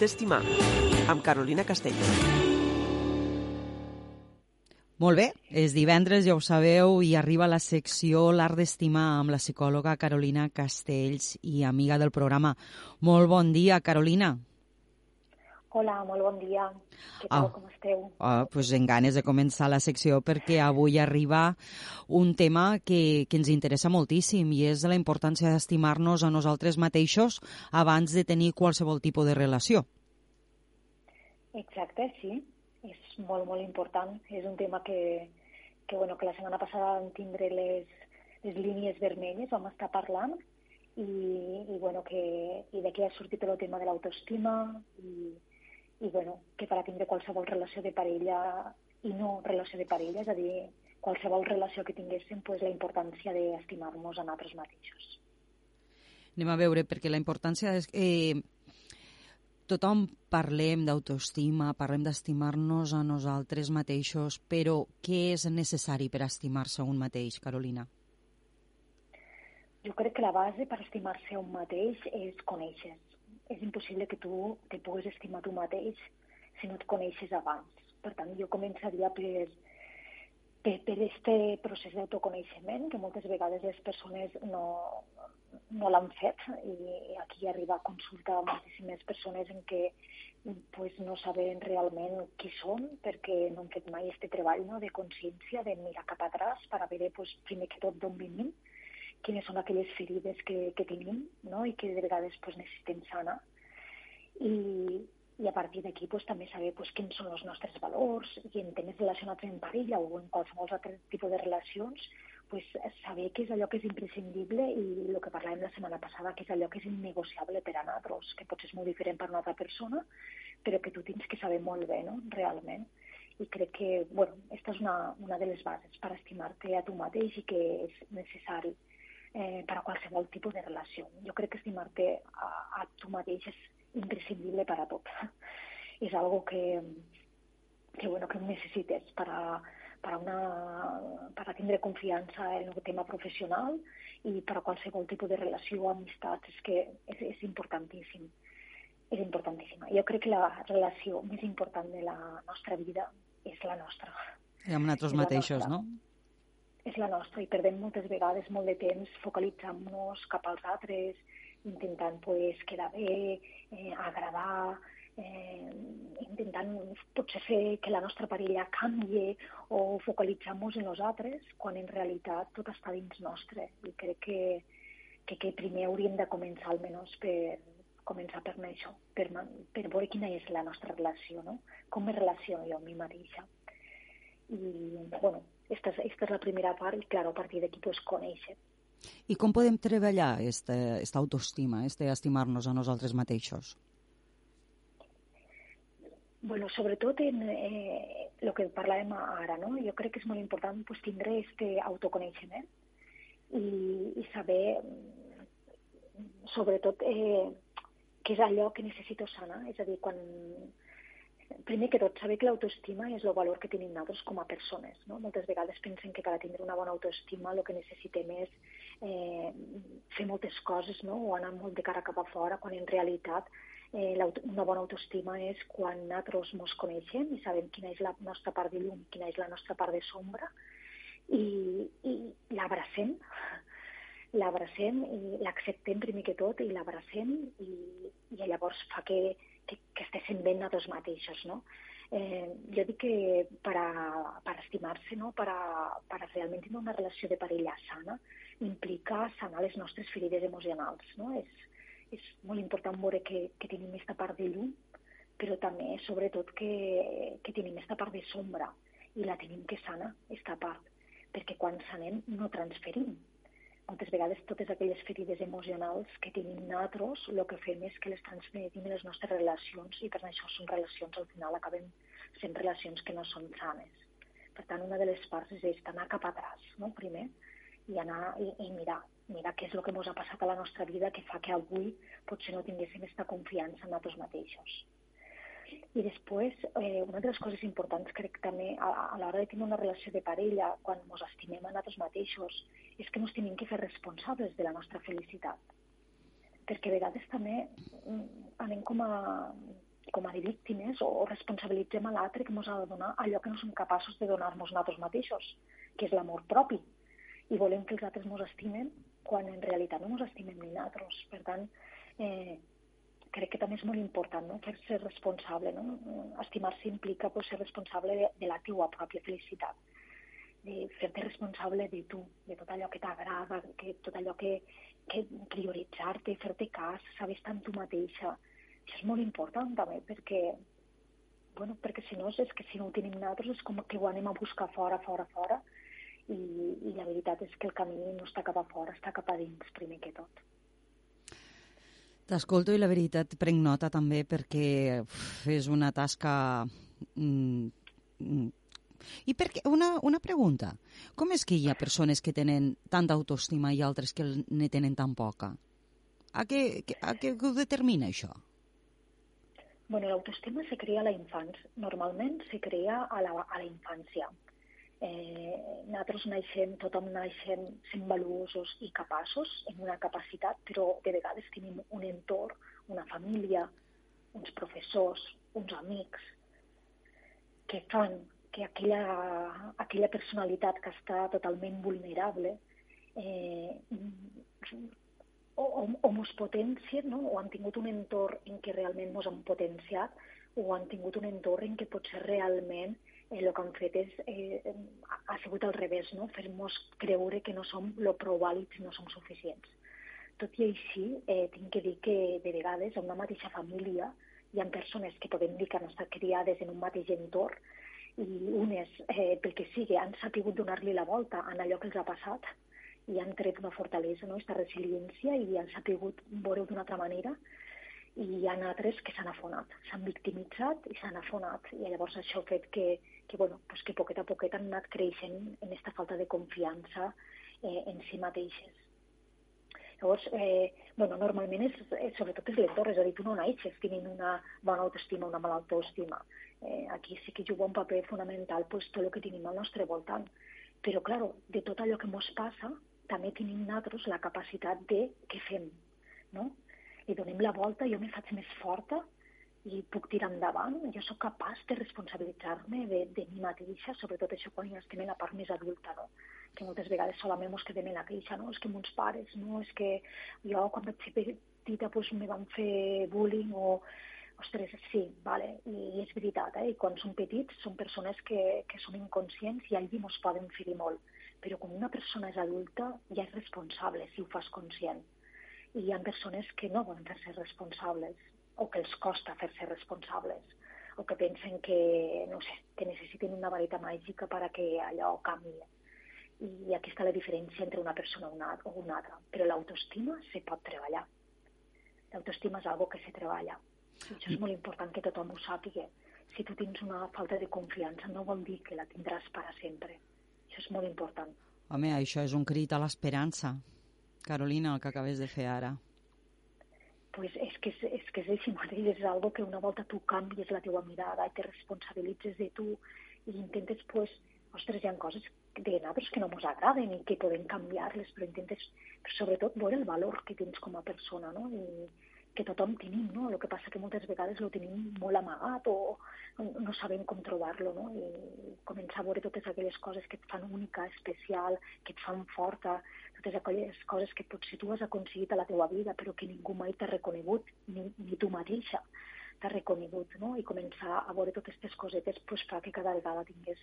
d'estimar, amb Carolina Castelló. Molt bé, és divendres, ja ho sabeu, i arriba la secció L'Art d'Estimar amb la psicòloga Carolina Castells i amiga del programa. Molt bon dia, Carolina. Hola, molt bon dia. Què tal, ah. com esteu? Ah, pues en ganes de començar la secció perquè avui arriba un tema que, que ens interessa moltíssim i és la importància d'estimar-nos a nosaltres mateixos abans de tenir qualsevol tipus de relació. Exacte, sí. És molt, molt important. És un tema que, que, bueno, que la setmana passada vam tindre les, les línies vermelles, vam estar parlant, i, i, bueno, que, i d'aquí ha sortit el tema de l'autoestima i, i bueno, que per a tindre qualsevol relació de parella i no relació de parella, és a dir, qualsevol relació que tinguéssim, pues, la importància d'estimar-nos a nosaltres mateixos. Anem a veure, perquè la importància és... Eh, tothom parlem d'autoestima, parlem d'estimar-nos a nosaltres mateixos, però què és necessari per estimar-se a un mateix, Carolina? Jo crec que la base per estimar-se a un mateix és conèixer és impossible que tu te puguis estimar tu mateix si no et coneixes abans. Per tant, jo començaria per, per, per este procés d'autoconeixement, que moltes vegades les persones no, no l'han fet i aquí arriba a consultar moltíssimes persones en què pues, no saben realment qui són perquè no han fet mai este treball no, de consciència, de mirar cap atràs per veure pues, primer que tot d'on venim quines són aquelles ferides que, que tenim no? i que de vegades pues, necessitem sanar. I, i a partir d'aquí pues, també saber pues, quins són els nostres valors i en temes relacionats amb parella o en qualsevol altre tipus de relacions, pues, saber què és allò que és imprescindible i el que parlàvem la setmana passada, que és allò que és innegociable per a nosaltres, que potser és molt diferent per a una altra persona, però que tu tens que saber molt bé, no?, realment. I crec que, bueno, aquesta és una, una de les bases per estimar-te a tu mateix i que és necessari eh, per a qualsevol tipus de relació. Jo crec que estimar-te a, a tu mateix és imprescindible per a tot. és algo que, que, bueno, que necessites per a, per a, una, per a tindre confiança en el tema professional i per a qualsevol tipus de relació o amistats. És que és, és importantíssim. És importantíssima. Jo crec que la relació més important de la nostra vida és la nostra. I amb nosaltres mateixos, no? És la nostra i perdem moltes vegades molt de temps focalitzant-nos cap als altres, intentant pues, quedar bé, eh, agradar, eh, intentant potser fer que la nostra parella canvi o focalitzar-nos en nosaltres, quan en realitat tot està dins nostre. I crec que, que, que primer hauríem de començar almenys per començar per això, per, per veure quina és la nostra relació, no? com me relaciono jo amb mi mateixa. I, bueno, esta és, esta és la primera part i, clar, a partir d'aquí, pues, conèixer. I com podem treballar esta, esta autoestima, este estimar-nos a nosaltres mateixos? Bueno, sobretot en eh, el que parlàvem ara, no? Jo crec que és molt important pues, tindre este autoconeixement i, i saber, sobretot, eh, què és allò que necessito sanar. És a dir, quan primer que tot, saber que l'autoestima és el valor que tenim nosaltres com a persones. No? Moltes vegades pensen que per a tindre una bona autoestima el que necessitem és eh, fer moltes coses no? o anar molt de cara cap a fora, quan en realitat eh, una bona autoestima és quan nosaltres ens coneixem i sabem quina és la nostra part de llum, quina és la nostra part de sombra i, i l'abracem l'abracem i l'acceptem primer que tot i l'abracem i, i llavors fa que que, que estiguessin bé nosaltres mateixos, no? Eh, jo dic que per, a, per estimar-se, no? per, a, per a realment tenir una relació de parella sana, implica sanar les nostres ferides emocionals. No? És, és molt important veure que, que tenim aquesta part de llum, però també, sobretot, que, que tenim aquesta part de sombra i la tenim que sana, aquesta part, perquè quan sanem no transferim, moltes vegades totes aquelles ferides emocionals que tenim nosaltres, el que fem és que les transmetim en les nostres relacions i per això són relacions, al final acaben sent relacions que no són sanes. Per tant, una de les parts és anar cap atràs, no? primer, i anar i, i mirar, mirar què és el que ens ha passat a la nostra vida que fa que avui potser no tinguéssim aquesta confiança en nosaltres mateixos. I després, eh, una de les coses importants crec també a, a l'hora de tenir una relació de parella, quan ens estimem a nosaltres mateixos, és que ens tenim que fer responsables de la nostra felicitat. perquè a vegades també mm, anem com a, com a de víctimes o, o responsabilitzem a l'altre que ens ha de donar allò que no som capaços de donar-nos nosaltres mateixos, que és l'amor propi. I volem que els altres ens estimen quan en realitat no ens estimem ni nosaltres. Per tant, eh, crec que també és molt important no? fer-se responsable. No? Estimar-se implica pues, ser responsable de, de la teua pròpia felicitat fer-te responsable de tu, de tot allò que t'agrada, que tot allò que, que prioritzar-te, fer-te cas, saber estar amb tu mateixa. Això és molt important també, perquè, bueno, perquè si no és que si no ho tenim nosaltres és com que ho anem a buscar fora, fora, fora, i, i la veritat és que el camí no està cap a fora, està cap a dins primer que tot. T'escolto i la veritat prenc nota també perquè és una tasca mm, i perquè, una, una pregunta, com és que hi ha persones que tenen tanta autoestima i altres que ne tenen tan poca? A què, a què ho determina això? Bueno, l'autoestima se crea a la infància. Normalment se crea a la, a la infància. Eh, nosaltres naixem, tothom naixem sent valuosos i capaços en una capacitat, però de vegades tenim un entorn, una família, uns professors, uns amics, que fan que aquella, aquella personalitat que està totalment vulnerable eh, o, o, o mos no? o han tingut un entorn en què realment mos han potenciat, o han tingut un entorn en què potser realment eh, el que han fet és, eh, ha sigut al revés, no? fer-nos creure que no som lo prou vàlids no som suficients. Tot i així, eh, tinc que dir que de vegades en una mateixa família hi ha persones que podem dir que han estat criades en un mateix entorn i unes, eh, pel que sigui, han sapigut donar-li la volta en allò que els ha passat i han tret una fortalesa, no? aquesta resiliència, i han sapigut veure-ho d'una altra manera, i hi ha altres que s'han afonat, s'han victimitzat i s'han afonat, i llavors això ha fet que, que, bueno, pues que poquet a poquet han anat creixent en aquesta falta de confiança eh, en si mateixes. Llavors, eh, bueno, normalment és, és, sobretot és l'entorn, és a dir, tu no naixes tenint una bona autoestima o una mala autoestima eh, aquí sí que juga un paper fonamental pues, tot el que tenim al nostre voltant. Però, claro, de tot allò que ens passa, també tenim nosaltres la capacitat de què fem, no? I donem la volta, jo me faig més forta i puc tirar endavant, jo sóc capaç de responsabilitzar-me de, de mi mateixa, sobretot això quan ja estem en la part més adulta, no? que moltes vegades solament ens quedem en la queixa, no? és que mons pares, no? és que jo quan vaig ser petita pues, me van fer bullying o ostres, sí, vale, i, és veritat, eh? i quan som petits són persones que, que som inconscients i allí ens poden ferir molt, però quan una persona és adulta ja és responsable si ho fas conscient. I hi ha persones que no volen fer-se responsables o que els costa fer-se responsables o que pensen que, no sé, que necessiten una vareta màgica per a que allò canvi. I aquí està la diferència entre una persona o una altra. Però l'autoestima se pot treballar. L'autoestima és algo que se treballa. Això és molt important que tothom ho sàpiga. Si tu tens una falta de confiança no vol dir que la tindràs per a sempre. Això és molt important. Home, això és un crit a l'esperança. Carolina, el que acabes de fer ara. pues és que és, és que és així mateix, és algo que una volta tu canvies la teua mirada i te responsabilitzes de tu i intentes, pues, ostres, hi ha coses de nosaltres que no ens agraden i que podem canviar-les, però intentes, però sobretot, veure el valor que tens com a persona, no? I, que tothom tenim, no? El que passa que moltes vegades ho tenim molt amagat o no sabem com trobar-lo, no? I començar a veure totes aquelles coses que et fan única, especial, que et fan forta, totes aquelles coses que potser tu has aconseguit a la teua vida però que ningú mai t'ha reconegut, ni, ni tu mateixa t'ha reconegut, no? I començar a veure totes aquestes cosetes pues, fa que cada vegada tingués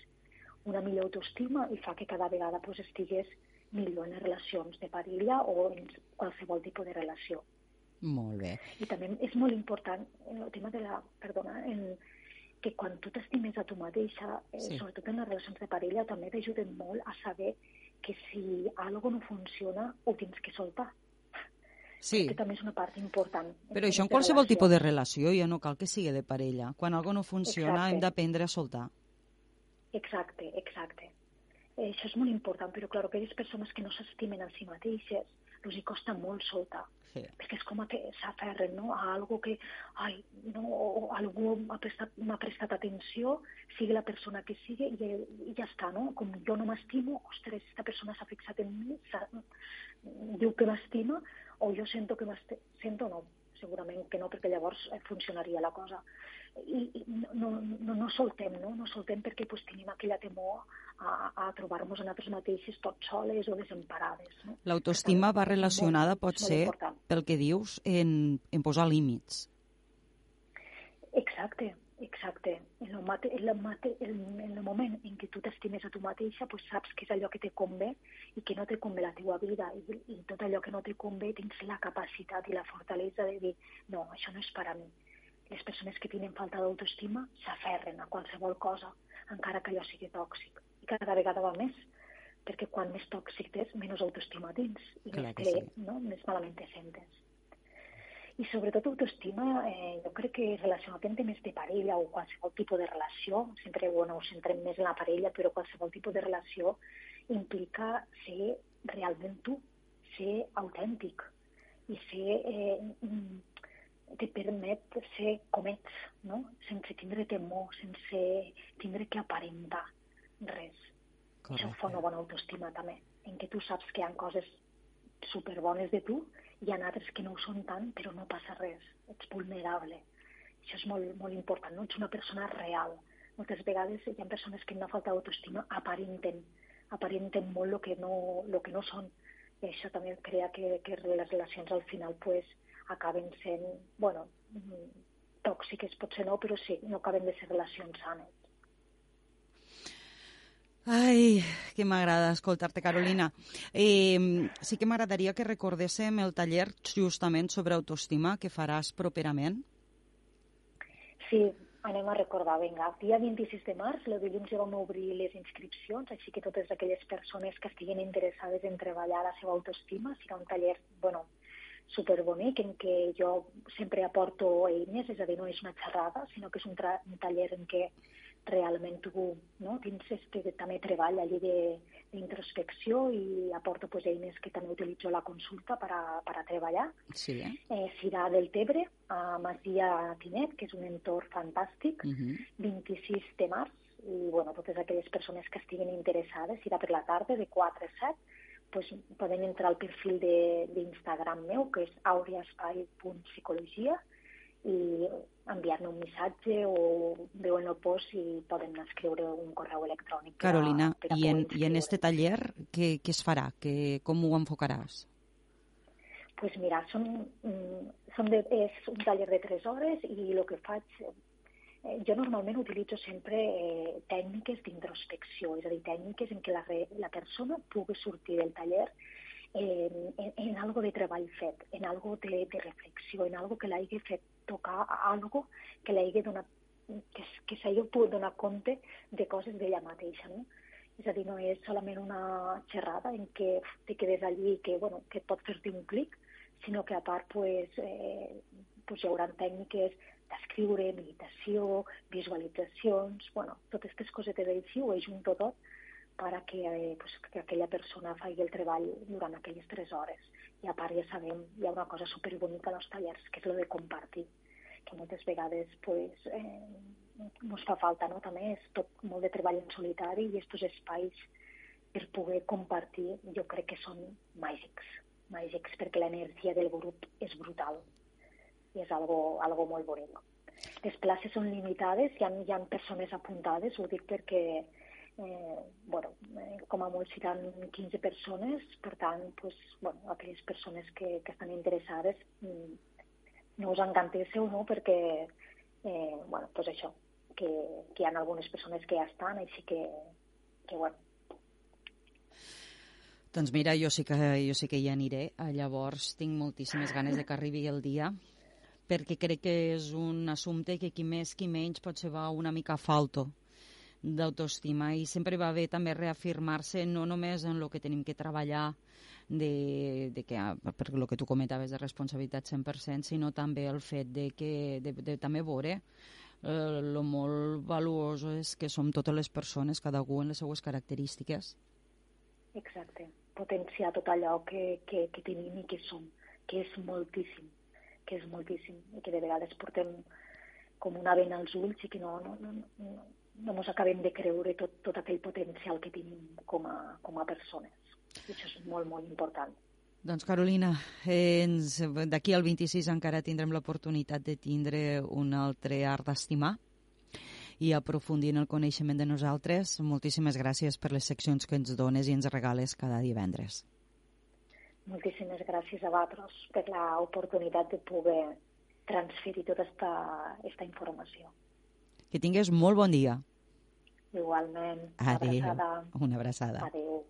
una millor autoestima i fa que cada vegada pues, estigués millor en les relacions de parella o en qualsevol tipus de relació. Molt bé. I també és molt important el tema de la, perdona, en, que quan tu t'estimes a tu mateixa, eh, sí. sobretot en les relacions de parella, també t'ajuden molt a saber que si algo no funciona ho tens que soltar. Sí. Que també és una part important. Però això en qualsevol relació. tipus de relació, ja no cal que sigui de parella. Quan algo no funciona exacte. hem d'aprendre a soltar. Exacte, exacte. Eh, això és molt important, però clar, aquelles persones que no s'estimen a si mateixes, els hi costa molt soltar. Sí. Perquè és com que s'aferren no? a algo que ai, no, o algú m'ha prestat, prestat atenció, sigui la persona que sigui, i, i ja està, no? Com jo no m'estimo, ostres, aquesta persona s'ha fixat en mi, diu que m'estima, o jo sento que m'estic... Sento no, segurament que no, perquè llavors eh, funcionaria la cosa. I, i no, no, no soltem, no? No soltem perquè pues, tenim aquella temor a, a trobar-nos a nosaltres mateixes tot soles o desemparades. No? L'autoestima va relacionada, molt, pot ser, pel que dius, en, en posar límits. Exacte, exacte. En el, mate, en, el mate, en, en el moment en què tu t'estimes a tu mateixa, pues saps que és allò que te convé i que no te convé la teva vida. I, I tot allò que no te convé tens la capacitat i la fortalesa de dir no, això no és per a mi. Les persones que tenen falta d'autoestima s'aferren a qualsevol cosa, encara que allò sigui tòxic i cada vegada va més, perquè quan més tòxic és, menys autoestima tens i Clar més, sí. no? més malament te sentes. I sobretot autoestima, eh, jo crec que relacionat amb temes de parella o qualsevol tipus de relació, sempre bueno, ho centrem més en la parella, però qualsevol tipus de relació implica ser realment tu, ser autèntic i ser, eh, te permet ser com ets, no? sense tindre temor, sense tindre que aparentar res. Correcte. Això fa una bona autoestima també, en què tu saps que hi ha coses superbones de tu i hi ha altres que no ho són tant, però no passa res, ets vulnerable. Això és molt, molt important, no? Ets una persona real. Moltes vegades hi ha persones que no falta autoestima aparenten, aparenten molt el que no, lo que no són. I això també crea que, que les relacions al final pues, acaben sent, bueno, mm, tòxiques potser no, però sí, no acaben de ser relacions sanes. Ai, que m'agrada escoltar-te, Carolina. Eh, sí que m'agradaria que recordéssim el taller justament sobre autoestima que faràs properament. Sí, anem a recordar, vinga. El dia 26 de març, el dilluns ja vam obrir les inscripcions, així que totes aquelles persones que estiguin interessades en treballar la seva autoestima, serà un taller, bueno, superbonic en què jo sempre aporto eines, és a dir, no és una xerrada, sinó que és un, un taller en què realment tu no, tens que també treballa allí d'introspecció i aporto pues, eines que també utilitzo la consulta per a, per a treballar. Sí, eh? eh Sirà del Tebre, a Masia Tinet, que és un entorn fantàstic, uh -huh. 26 de març, i bueno, totes aquelles persones que estiguin interessades, serà per la tarda de 4 a 7, pues, poden entrar al perfil d'Instagram meu, que és aureaspai.psicologia, i enviar-me un missatge o veuen el post i poden escriure un correu electrònic. Carolina, per a, per a i, en, i en este taller què, què es farà? Que, com ho enfocaràs? pues mira, són, mm, són de, és un taller de 3 hores i el que faig... Eh, jo normalment utilitzo sempre eh, tècniques d'introspecció, és a dir, tècniques en què la, la persona pugui sortir del taller en, en, en algo de treball fet, en algo de, de reflexió, en algo que l'hagi fet tocar algo que l'hagi donat que, que s'hagi pogut donar compte de coses d'ella mateixa, no? És a dir, no és solament una xerrada en què te quedes allí i que, bueno, que pot fer-te un clic, sinó que a part pues, eh, pues hi haurà tècniques d'escriure, meditació, visualitzacions, bueno, totes aquestes cosetes així ho ajunto tot para que, eh, pues, que aquella persona faci el treball durant aquelles tres hores. I a part ja sabem, hi ha una cosa superbonica als tallers, que és el de compartir, que moltes vegades pues, eh, ens fa falta, no? també és tot molt de treball en solitari i aquests espais per poder compartir jo crec que són màgics, màgics perquè l'energia del grup és brutal i és algo, algo molt bonic. Les places són limitades, hi ha, hi ha persones apuntades, ho dic perquè eh, bueno, eh, com a molt seran 15 persones, per tant, pues, bueno, aquelles persones que, que estan interessades mm, no us encantéssiu, no?, perquè, eh, bueno, pues això, que, que hi ha algunes persones que ja estan, així que, que bueno, doncs mira, jo sí que, jo sí que hi aniré. Llavors tinc moltíssimes ganes de que arribi el dia perquè crec que és un assumpte que qui més, qui menys pot ser una mica falto d'autoestima i sempre va bé també reafirmar-se no només en el que tenim que treballar de, de que, per el que tu comentaves de responsabilitat 100%, sinó també el fet de, que, de, de també veure eh, lo molt valuós és que som totes les persones, cada un en les seues característiques. Exacte. Potenciar tot allò que, que, que tenim i que som, que és moltíssim, que és moltíssim, i que de vegades portem com una vena als ulls i que no, no, no, no, no ens acabem de creure tot, tot aquell potencial que tenim com a, com a persones. I això és molt, molt important. Doncs Carolina, eh, d'aquí al 26 encara tindrem l'oportunitat de tindre un altre art d'estimar i aprofundir en el coneixement de nosaltres. Moltíssimes gràcies per les seccions que ens dones i ens regales cada divendres. Moltíssimes gràcies a vosaltres per l'oportunitat de poder transferir tota aquesta informació. Que tingues molt bon dia. Igualment. Adéu. Una abraçada. Una abraçada. Adéu.